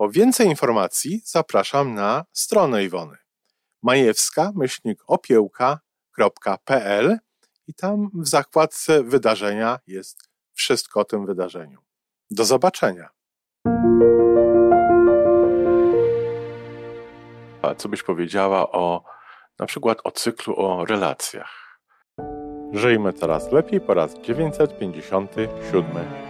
Po więcej informacji zapraszam na stronę Iwony majewska-opiełka.pl i tam w zakładce wydarzenia jest wszystko o tym wydarzeniu. Do zobaczenia. A co byś powiedziała o na przykład o cyklu o relacjach? Żyjmy coraz lepiej po raz 957.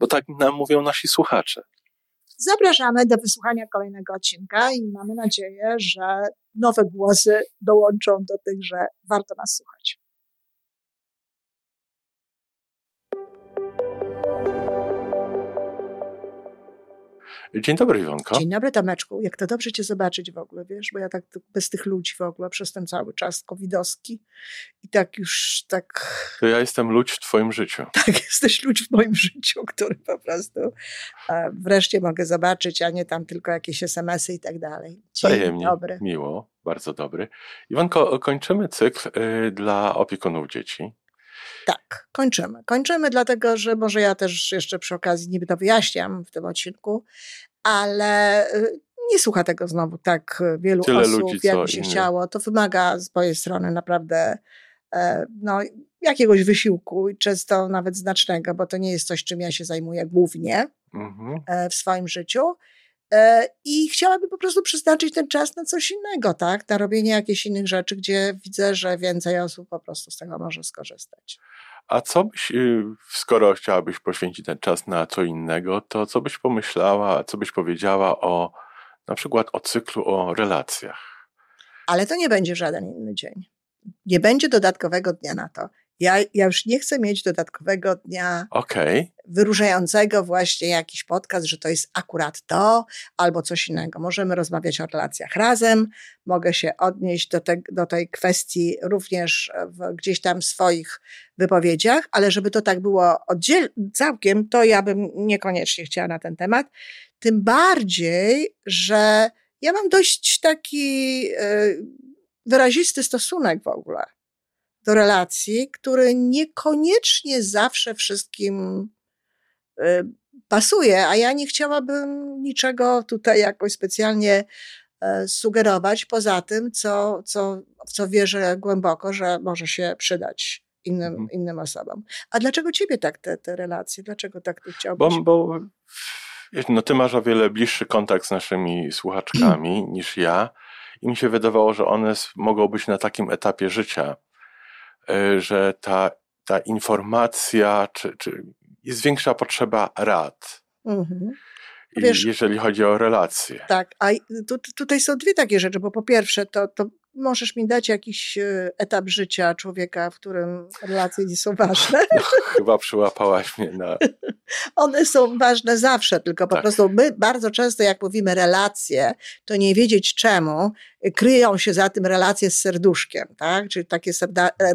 bo tak nam mówią nasi słuchacze. Zapraszamy do wysłuchania kolejnego odcinka i mamy nadzieję, że nowe głosy dołączą do tych, że warto nas słuchać. Dzień dobry, Iwonko. Dzień dobry, Tomeczku. Jak to dobrze Cię zobaczyć w ogóle, wiesz, bo ja tak bez tych ludzi w ogóle przez ten cały czas covidowski i tak już tak... To ja jestem ludź w Twoim życiu. Tak, jesteś ludź w moim życiu, który po prostu e, wreszcie mogę zobaczyć, a nie tam tylko jakieś SMS-y i tak dalej. Dzień Tajemnie, dobry. Miło, bardzo dobry. Iwonko, kończymy cykl y, dla opiekunów dzieci. Tak, kończymy. Kończymy, dlatego że może ja też jeszcze przy okazji niby to wyjaśniam w tym odcinku, ale y, nie słucha tego znowu tak wielu Tyle osób, ludzi, jakby się inny. chciało. To wymaga z mojej strony naprawdę e, no, jakiegoś wysiłku, często nawet znacznego, bo to nie jest coś, czym ja się zajmuję głównie mhm. E, w swoim życiu. E, I chciałabym po prostu przeznaczyć ten czas na coś innego, tak? Na robienie jakichś innych rzeczy, gdzie widzę, że więcej osób po prostu z tego może skorzystać. A co byś, y, skoro chciałabyś poświęcić ten czas na co innego, to co byś pomyślała, co byś powiedziała o na przykład o cyklu o relacjach? Ale to nie będzie żaden inny dzień. Nie będzie dodatkowego dnia na to. Ja, ja już nie chcę mieć dodatkowego dnia okay. wyróżniającego właśnie jakiś podcast, że to jest akurat to albo coś innego. Możemy rozmawiać o relacjach razem, mogę się odnieść do, te, do tej kwestii również w gdzieś tam swoich wypowiedziach, ale żeby to tak było oddziel- całkiem, to ja bym niekoniecznie chciała na ten temat. Tym bardziej, że ja mam dość taki yy, wyrazisty stosunek w ogóle do relacji, który niekoniecznie zawsze wszystkim y, pasuje, a ja nie chciałabym niczego tutaj jakoś specjalnie e, sugerować poza tym, co, co, w co wierzę głęboko, że może się przydać innym, mhm. innym osobom. A dlaczego ciebie tak te, te relacje? Dlaczego tak ty chciałbyś? Bo, bo no ty masz o wiele bliższy kontakt z naszymi słuchaczkami niż ja i mi się wydawało, że one mogą być na takim etapie życia, że ta, ta informacja, czy, czy jest większa potrzeba rad. Mhm. Wiesz, jeżeli chodzi o relacje. Tak, a tu, tutaj są dwie takie rzeczy, bo po pierwsze, to, to możesz mi dać jakiś e, etap życia człowieka, w którym relacje nie są ważne. No, chyba przyłapałaś mnie na. One są ważne zawsze, tylko po tak. prostu my bardzo często, jak mówimy relacje, to nie wiedzieć czemu, kryją się za tym relacje z serduszkiem, tak? Czyli takie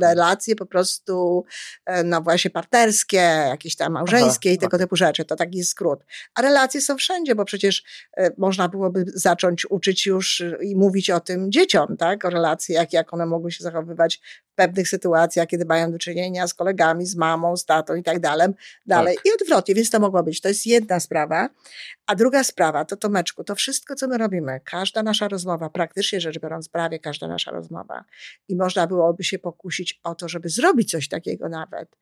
relacje po prostu, e, no właśnie partnerskie, jakieś tam małżeńskie Aha, i tego typu rzeczy. To taki skrót. A relacje są wszędzie, bo przecież e, można byłoby zacząć uczyć już i mówić o tym dzieciom, tak? O relacjach, jak one mogły się zachowywać pewnych sytuacjach, kiedy mają do czynienia z kolegami, z mamą, z tatą i tak dalej, dalej. Tak. I odwrotnie, więc to mogło być. To jest jedna sprawa. A druga sprawa, to Tomeczku, to wszystko, co my robimy, każda nasza rozmowa, praktycznie rzecz biorąc, prawie każda nasza rozmowa i można byłoby się pokusić o to, żeby zrobić coś takiego nawet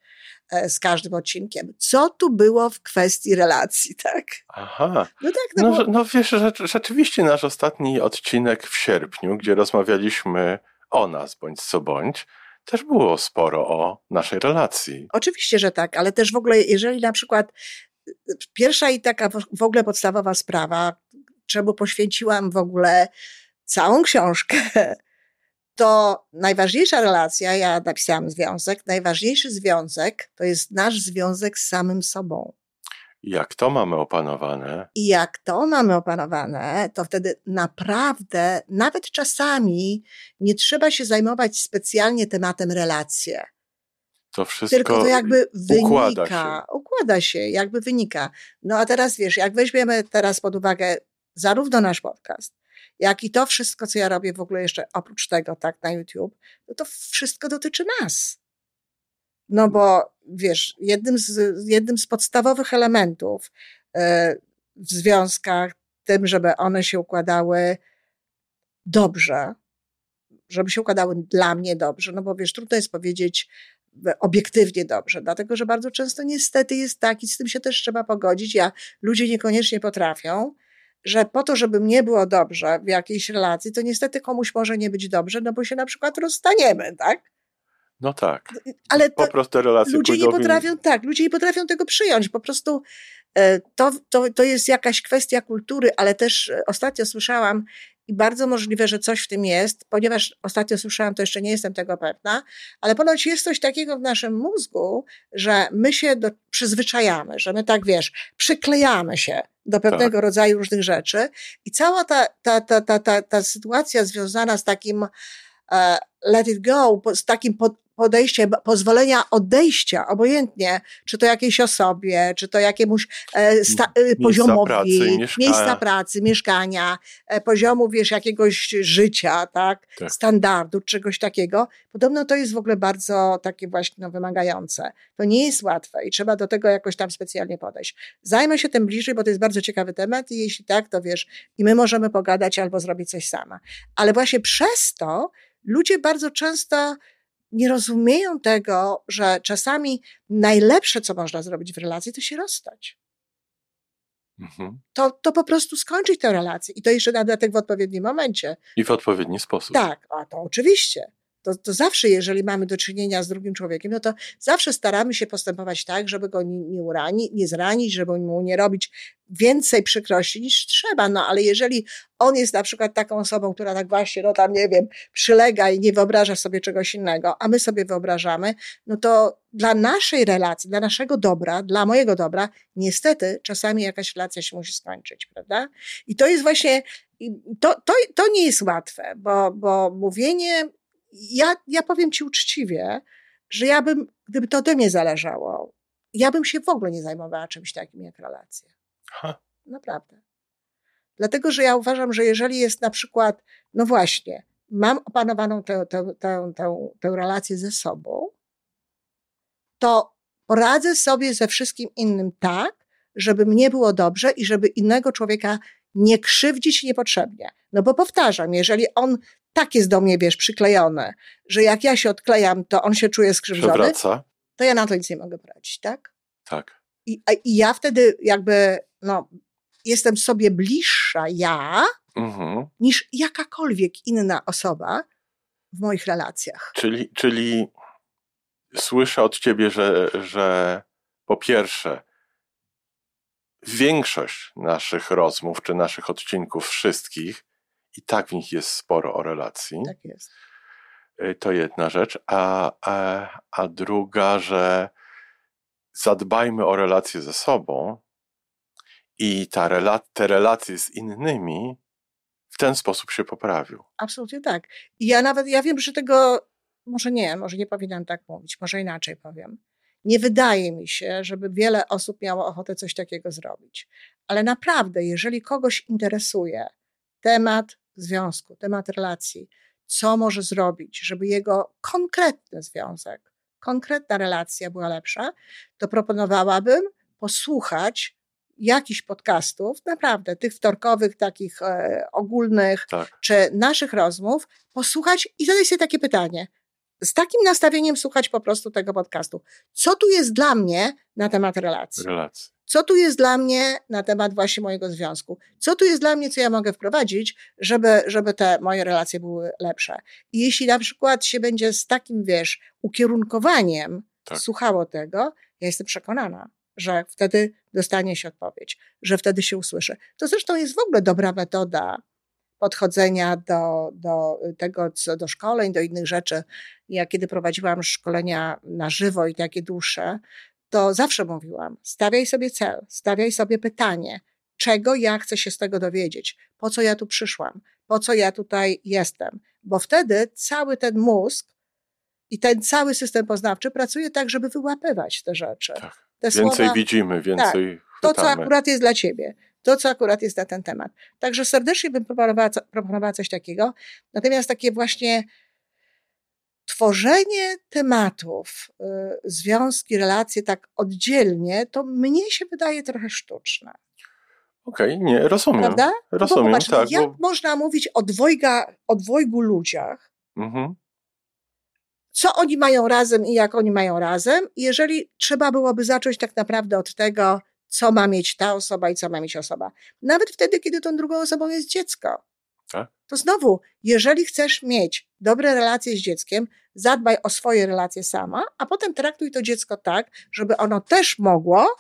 e, z każdym odcinkiem. Co tu było w kwestii relacji, tak? Aha. No tak, no, No, bo, no wiesz, rzeczywiście nasz ostatni odcinek w sierpniu, gdzie rozmawialiśmy o nas, bądź co bądź, też było sporo o naszej relacji. Oczywiście, że tak, ale też w ogóle, jeżeli na przykład pierwsza i taka w ogóle podstawowa sprawa, czemu poświęciłam w ogóle całą książkę, to najważniejsza relacja, ja napisałam związek, najważniejszy związek to jest nasz związek z samym sobą. Jak to mamy opanowane, I jak to mamy opanowane, to wtedy naprawdę, nawet czasami, nie trzeba się zajmować specjalnie tematem relacje. to wszystko Tylko to jakby układa wynika, układa się, jakby wynika. No a teraz wiesz, jak weźmiemy teraz pod uwagę zarówno nasz podcast, jak i to wszystko, co ja robię w ogóle jeszcze oprócz tego, tak, na YouTube, no to wszystko dotyczy nas. No bo wiesz, jednym z, jednym z podstawowych elementów e, w związkach, tym, żeby one się układały dobrze, żeby się układały dla mnie dobrze, no bo wiesz, trudno jest powiedzieć e, obiektywnie dobrze, dlatego że bardzo często niestety jest tak i z tym się też trzeba pogodzić, a ludzie niekoniecznie potrafią, że po to, żeby mnie było dobrze w jakiejś relacji, to niestety komuś może nie być dobrze, no bo się na przykład rozstaniemy, tak? No tak. Ale to, Po prostu te relacje ludzie nie potrafią, tak, ludzie nie potrafią tego przyjąć. Po prostu e, to, to, to jest jakaś kwestia kultury, ale też e, ostatnio słyszałam i bardzo możliwe, że coś w tym jest, ponieważ ostatnio słyszałam, to jeszcze nie jestem tego pewna, ale ponoć jest coś takiego w naszym mózgu, że my się do, przyzwyczajamy, że my tak wiesz, przyklejamy się do pewnego rodzaju różnych rzeczy i cała ta, ta, ta, ta, ta, ta sytuacja związana z takim e, let it go, z takim pod, podejściem pozwolenia odejścia, obojętnie, czy to jakiejś osobie, czy to jakiemuś e, sta, e, poziomowi, pracy, miejsca pracy, mieszkania, e, poziomu, wiesz, jakiegoś życia, tak, Tak. standardu, czegoś takiego. Podobno to jest w ogóle bardzo takie właśnie no, wymagające. To nie jest łatwe i trzeba do tego jakoś tam specjalnie podejść. Zajmę się tym bliżej, bo to jest bardzo ciekawy temat i jeśli tak, to wiesz, i my możemy pogadać albo zrobić coś sama. Ale właśnie przez to ludzie bardzo często nie rozumieją tego, że czasami najlepsze, co można zrobić w relacji, to się rozstać. Mhm. To, to po prostu skończyć tę relację. I to jeszcze na dodatek w odpowiednim momencie. I w odpowiedni sposób. Tak, a to oczywiście. To, to zawsze, jeżeli mamy do czynienia z drugim człowiekiem, no to zawsze staramy się postępować tak, żeby go nie, nie, urani, nie zranić, żeby mu nie robić więcej przykrości niż trzeba. No ale jeżeli on jest na przykład taką osobą, która tak właśnie, no tam nie wiem, przylega i nie wyobraża sobie czegoś innego, a my sobie wyobrażamy, no to dla naszej relacji, dla naszego dobra, dla mojego dobra, niestety czasami jakaś relacja się musi skończyć, prawda? I to jest właśnie, to, to, to nie jest łatwe, bo, bo mówienie, ja, ja powiem ci uczciwie, że ja bym, gdyby to ode mnie zależało, ja bym się w ogóle nie zajmowała czymś takim jak relacje. Ha. Naprawdę. Dlatego, że ja uważam, że jeżeli jest na przykład, no właśnie, mam opanowaną tę, tę, tę, tę, tę relację ze sobą, to poradzę sobie ze wszystkim innym tak, żeby mnie było dobrze i żeby innego człowieka nie krzywdzić niepotrzebnie. No bo powtarzam, jeżeli on tak jest do mnie, wiesz, przyklejony, że jak ja się odklejam, to on się czuje skrzywdzony, Przewraca. to ja na to nic nie mogę poradzić, tak? Tak. I, I ja wtedy jakby, no, jestem sobie bliższa ja, Mhm. niż jakakolwiek inna osoba w moich relacjach. Czyli, czyli słyszę od ciebie, że, że po pierwsze, większość naszych rozmów czy naszych odcinków wszystkich, i tak w nich jest sporo o relacji. Tak jest. Y, To jedna rzecz. A, a, a druga, że zadbajmy o relacje ze sobą i ta rela- te relacje z innymi w ten sposób się poprawią. Absolutnie tak. I ja nawet, ja wiem, że tego, może nie, może nie powinnam tak mówić, może inaczej powiem. Nie wydaje mi się, żeby wiele osób miało ochotę coś takiego zrobić. Ale naprawdę, jeżeli kogoś interesuje temat związku, temat relacji, co może zrobić, żeby jego konkretny związek, konkretna relacja była lepsza, to proponowałabym posłuchać jakichś podcastów, naprawdę tych wtorkowych, takich e, ogólnych, Tak. czy naszych rozmów, posłuchać i zadać sobie takie pytanie. Z takim nastawieniem słuchać po prostu tego podcastu. Co tu jest dla mnie na temat relacji? Relacje. Co tu jest dla mnie na temat właśnie mojego związku? Co tu jest dla mnie, co ja mogę wprowadzić, żeby, żeby te moje relacje były lepsze? I jeśli na przykład się będzie z takim, wiesz, ukierunkowaniem Tak. słuchało tego, ja jestem przekonana, że wtedy dostanie się odpowiedź, że wtedy się usłyszy. To zresztą jest w ogóle dobra metoda podchodzenia do, do tego, co do szkoleń, do innych rzeczy. Ja kiedy prowadziłam szkolenia na żywo i takie dłuższe, to zawsze mówiłam, stawiaj sobie cel, stawiaj sobie pytanie, czego ja chcę się z tego dowiedzieć, po co ja tu przyszłam, po co ja tutaj jestem, bo wtedy cały ten mózg i ten cały system poznawczy pracuje tak, żeby wyłapywać te rzeczy. Tak. Te Więcej słowa, widzimy, więcej to, co akurat jest dla ciebie, to, co akurat jest na ten temat. Także serdecznie bym proponowała, proponowała coś takiego. Natomiast takie właśnie tworzenie tematów, y, związki, relacje tak oddzielnie, to mnie się wydaje trochę sztuczne. Okej, nie, rozumiem. Prawda? No Rozumiem, popatrz, no tak. jak Bo, można mówić o, dwojga, o dwojgu ludziach, mhm, co oni mają razem i jak oni mają razem, jeżeli trzeba byłoby zacząć tak naprawdę od tego, co ma mieć ta osoba i co ma mieć osoba. Nawet wtedy, kiedy tą drugą osobą jest dziecko. Tak. To znowu, jeżeli chcesz mieć dobre relacje z dzieckiem, zadbaj o swoje relacje sama, a potem traktuj to dziecko tak, żeby ono też mogło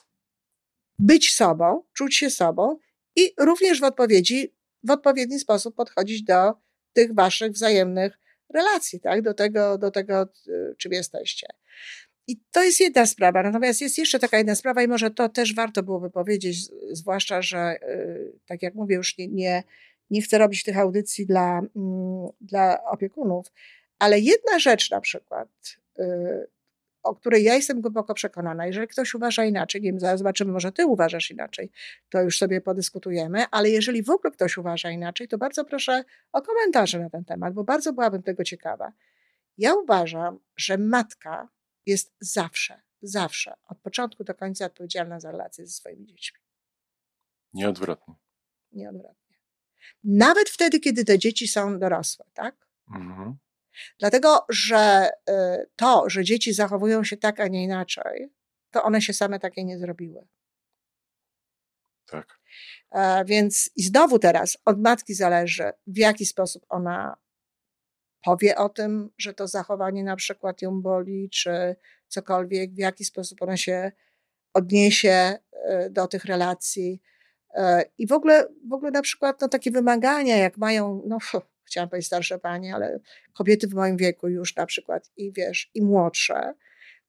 być sobą, czuć się sobą i również w odpowiedzi, w odpowiedni sposób podchodzić do tych waszych wzajemnych relacji, tak? Do tego, do tego, y, czym jesteście. I to jest jedna sprawa. Natomiast jest jeszcze taka jedna sprawa i może to też warto byłoby powiedzieć, zwłaszcza, że y, tak jak mówię, już nie, nie, nie chcę robić tych audycji dla, mm, dla opiekunów, ale jedna rzecz na przykład, y, o której ja jestem głęboko przekonana, jeżeli ktoś uważa inaczej, nie wiem, zaraz zobaczymy, może ty uważasz inaczej, to już sobie podyskutujemy, ale jeżeli w ogóle ktoś uważa inaczej, to bardzo proszę o komentarze na ten temat, bo bardzo byłabym tego ciekawa. Ja uważam, że matka jest zawsze, zawsze, od początku do końca odpowiedzialna za relacje ze swoimi dziećmi. nieodwrotnie. Nieodwrotnie. Nawet wtedy, kiedy te dzieci są dorosłe, tak? Mhm. Dlatego, że y, to, że dzieci zachowują się tak, a nie inaczej, to one się same takie nie zrobiły. Tak. E, Więc i znowu teraz od matki zależy, w jaki sposób ona powie o tym, że to zachowanie na przykład ją boli, czy cokolwiek, w jaki sposób ona się odniesie e, do tych relacji. E, I w ogóle, w ogóle na przykład no, takie wymagania, jak mają, no chciałam powiedzieć starsze panie, ale kobiety w moim wieku już na przykład i wiesz, i młodsze,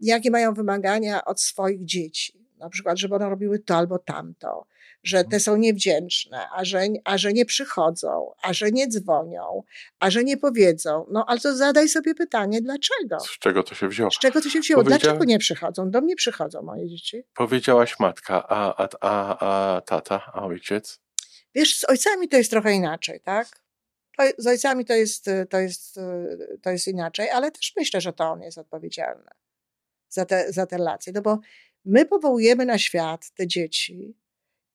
jakie mają wymagania od swoich dzieci. Na przykład, żeby one robiły to albo tamto, że te są niewdzięczne, a że, a że nie przychodzą, a że nie dzwonią, a że nie powiedzą. No ale to zadaj sobie pytanie, dlaczego? Z czego to się wzięło? Z czego to się wzięło? Powiedziała- Dlaczego nie przychodzą? Do mnie przychodzą moje dzieci. Powiedziałaś matka, a, a, a, a tata, a ojciec? Wiesz, z ojcami to jest trochę inaczej, tak? Z ojcami to jest, to, jest, to jest inaczej, ale też myślę, że to on jest odpowiedzialny za te, za te relacje. No bo my powołujemy na świat te dzieci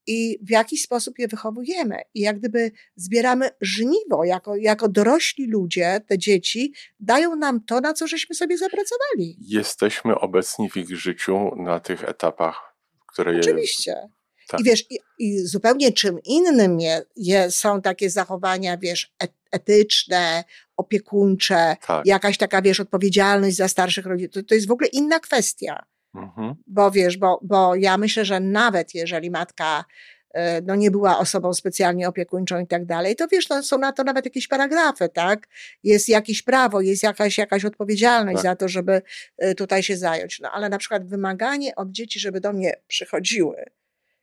i w jakiś sposób je wychowujemy. I jak gdyby zbieramy żniwo, jako, jako dorośli ludzie, te dzieci dają nam to, na co żeśmy sobie zapracowali. Jesteśmy obecni w ich życiu na tych etapach, które je... Oczywiście. Tak. I wiesz, i, i zupełnie czym innym je, je są takie zachowania, wiesz, et, etyczne, opiekuńcze, Tak. jakaś taka, wiesz, odpowiedzialność za starszych rodziców. To, to jest w ogóle inna kwestia. Mhm. Bo wiesz, bo, bo ja myślę, że nawet jeżeli matka e, no nie była osobą specjalnie opiekuńczą i tak dalej, to wiesz, no, są na to nawet jakieś paragrafy, tak? Jest jakieś prawo, jest jakaś, jakaś odpowiedzialność Tak. za to, żeby e, tutaj się zająć. No ale na przykład wymaganie od dzieci, żeby do mnie przychodziły,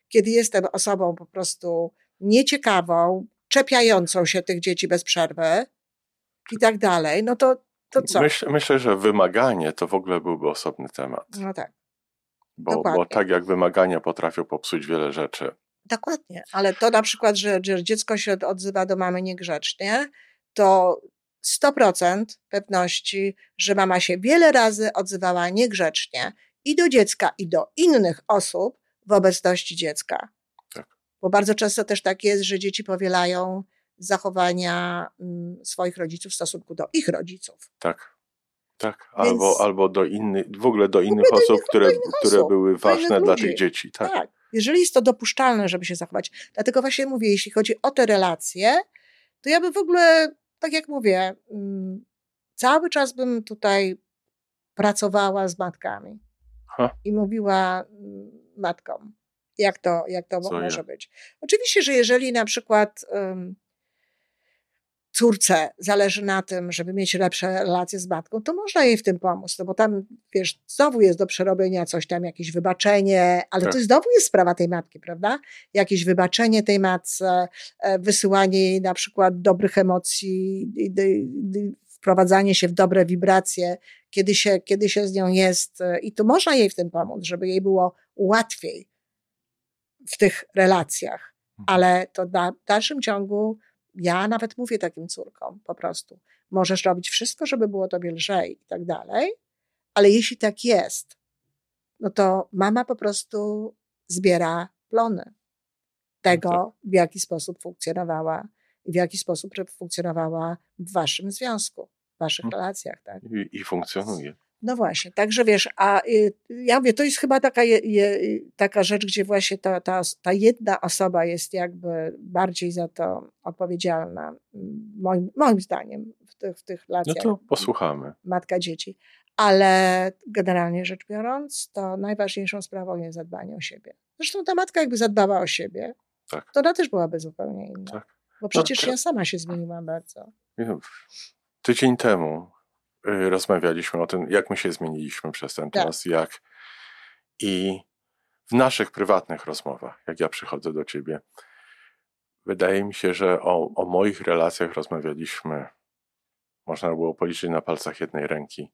kiedy jestem osobą po prostu nieciekawą, czepiającą się tych dzieci bez przerwy i tak dalej, no to, to co? Myśl, myślę, że wymaganie to w ogóle byłby osobny temat. No tak. Bo, bo tak jak wymagania potrafią popsuć wiele rzeczy. Dokładnie, ale to na przykład, że, że dziecko się odzywa do mamy niegrzecznie, to 100% pewności, że mama się wiele razy odzywała niegrzecznie i do dziecka, i do innych osób w obecności dziecka. Tak. Bo bardzo często też tak jest, że dzieci powielają zachowania mm, swoich rodziców w stosunku do ich rodziców. Tak. Tak, Więc- albo, albo do innych, w ogóle do innych do osób, innych- które, innych które osób, były ważne dla tych dzieci. Tak. Tak. Jeżeli jest to dopuszczalne, żeby się zachować. Dlatego właśnie mówię, jeśli chodzi o te relacje, to ja bym w ogóle, tak jak mówię, mm, cały czas bym tutaj pracowała z matkami Ha. i mówiła mm, matkom, jak to, jak to Co może ja? być. Oczywiście, że jeżeli na przykład um, córce zależy na tym, żeby mieć lepsze relacje z matką, to można jej w tym pomóc, no bo tam, wiesz, znowu jest do przerobienia coś tam, jakieś wybaczenie, ale Tak. to znowu jest sprawa tej matki, prawda? Jakieś wybaczenie tej matce, e, wysyłanie jej na przykład dobrych emocji, wprowadzanie się w dobre wibracje, kiedy się, kiedy się z nią jest e, i tu można jej w tym pomóc, żeby jej było łatwiej w tych relacjach, Mhm. ale to na dalszym ciągu ja nawet mówię takim córkom po prostu, możesz robić wszystko, żeby było tobie lżej i tak dalej, ale jeśli tak jest, no to mama po prostu zbiera plony tego, tak. w jaki sposób funkcjonowała i w jaki sposób funkcjonowała w waszym związku, w waszych Mhm. relacjach, tak? I, I funkcjonuje. No właśnie, także wiesz, a y, ja mówię, to jest chyba taka, je, je, taka rzecz, gdzie właśnie ta, ta, ta jedna osoba jest jakby bardziej za to odpowiedzialna, moim, moim zdaniem, w tych, w tych No relacjach to posłuchamy. matka-dzieci. Ale generalnie rzecz biorąc, to najważniejszą sprawą jest zadbanie o siebie. Zresztą ta matka jakby zadbała o siebie, Tak. to ona też byłaby zupełnie inna. Tak. Bo przecież tak. ja sama się zmieniłam bardzo. Tydzień temu rozmawialiśmy o tym, jak my się zmieniliśmy przez ten Tak. czas, jak i w naszych prywatnych rozmowach, jak ja przychodzę do ciebie, wydaje mi się, że o, o moich relacjach rozmawialiśmy, można było policzyć na palcach jednej ręki,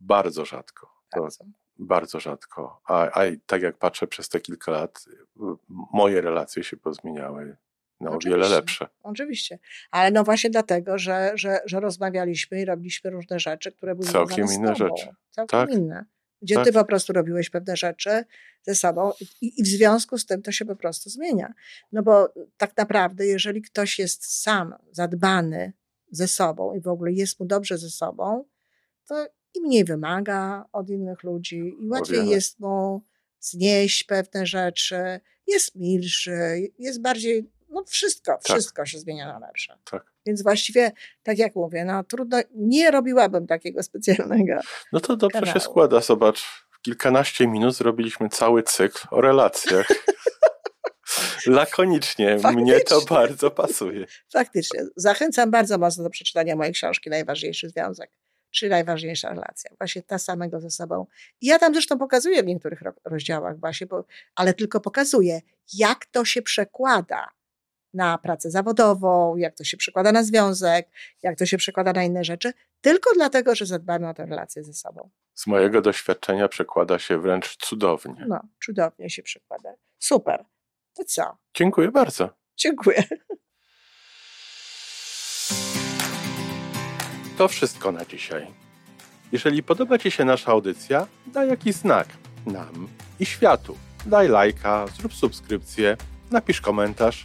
bardzo rzadko. Bardzo. bardzo rzadko. A, a tak jak patrzę przez te kilka lat, y, moje relacje się pozmieniały na o wiele Oczywiście. lepsze. Oczywiście. Ale no właśnie dlatego, że, że, że rozmawialiśmy i robiliśmy różne rzeczy, które były Całkiem inne rzeczy. Całkiem Tak. inne. Gdzie Tak. ty po prostu robiłeś pewne rzeczy ze sobą i, i w związku z tym to się po prostu zmienia. No bo tak naprawdę, jeżeli ktoś jest sam zadbany ze sobą i w ogóle jest mu dobrze ze sobą, to i mniej wymaga od innych ludzi i łatwiej jest mu znieść pewne rzeczy, jest milszy, jest bardziej, no wszystko, wszystko się zmienia na lepsze. Tak. Więc właściwie, tak jak mówię, no trudno, nie robiłabym takiego specjalnego. No to dobrze się kanału. składa. Zobacz, w kilkanaście minut zrobiliśmy cały cykl o relacjach. Lakonicznie. Mnie to Faktycznie. bardzo pasuje. Faktycznie, zachęcam bardzo mocno do przeczytania mojej książki Najważniejszy Związek, czy Najważniejsza Relacja. Właśnie ta samego ze sobą. I ja tam zresztą pokazuję w niektórych ro- rozdziałach właśnie, bo, ale tylko pokazuję, jak to się przekłada na pracę zawodową, jak to się przekłada na związek, jak to się przekłada na inne rzeczy, tylko dlatego, że zadbamy o tę relację ze sobą. Z mojego doświadczenia przekłada się wręcz cudownie. No, cudownie się przekłada. Super. To co? Dziękuję bardzo. Dziękuję. To wszystko na dzisiaj. Jeżeli podoba Ci się nasza audycja, daj jakiś znak nam i światu. Daj lajka, zrób subskrypcję, napisz komentarz,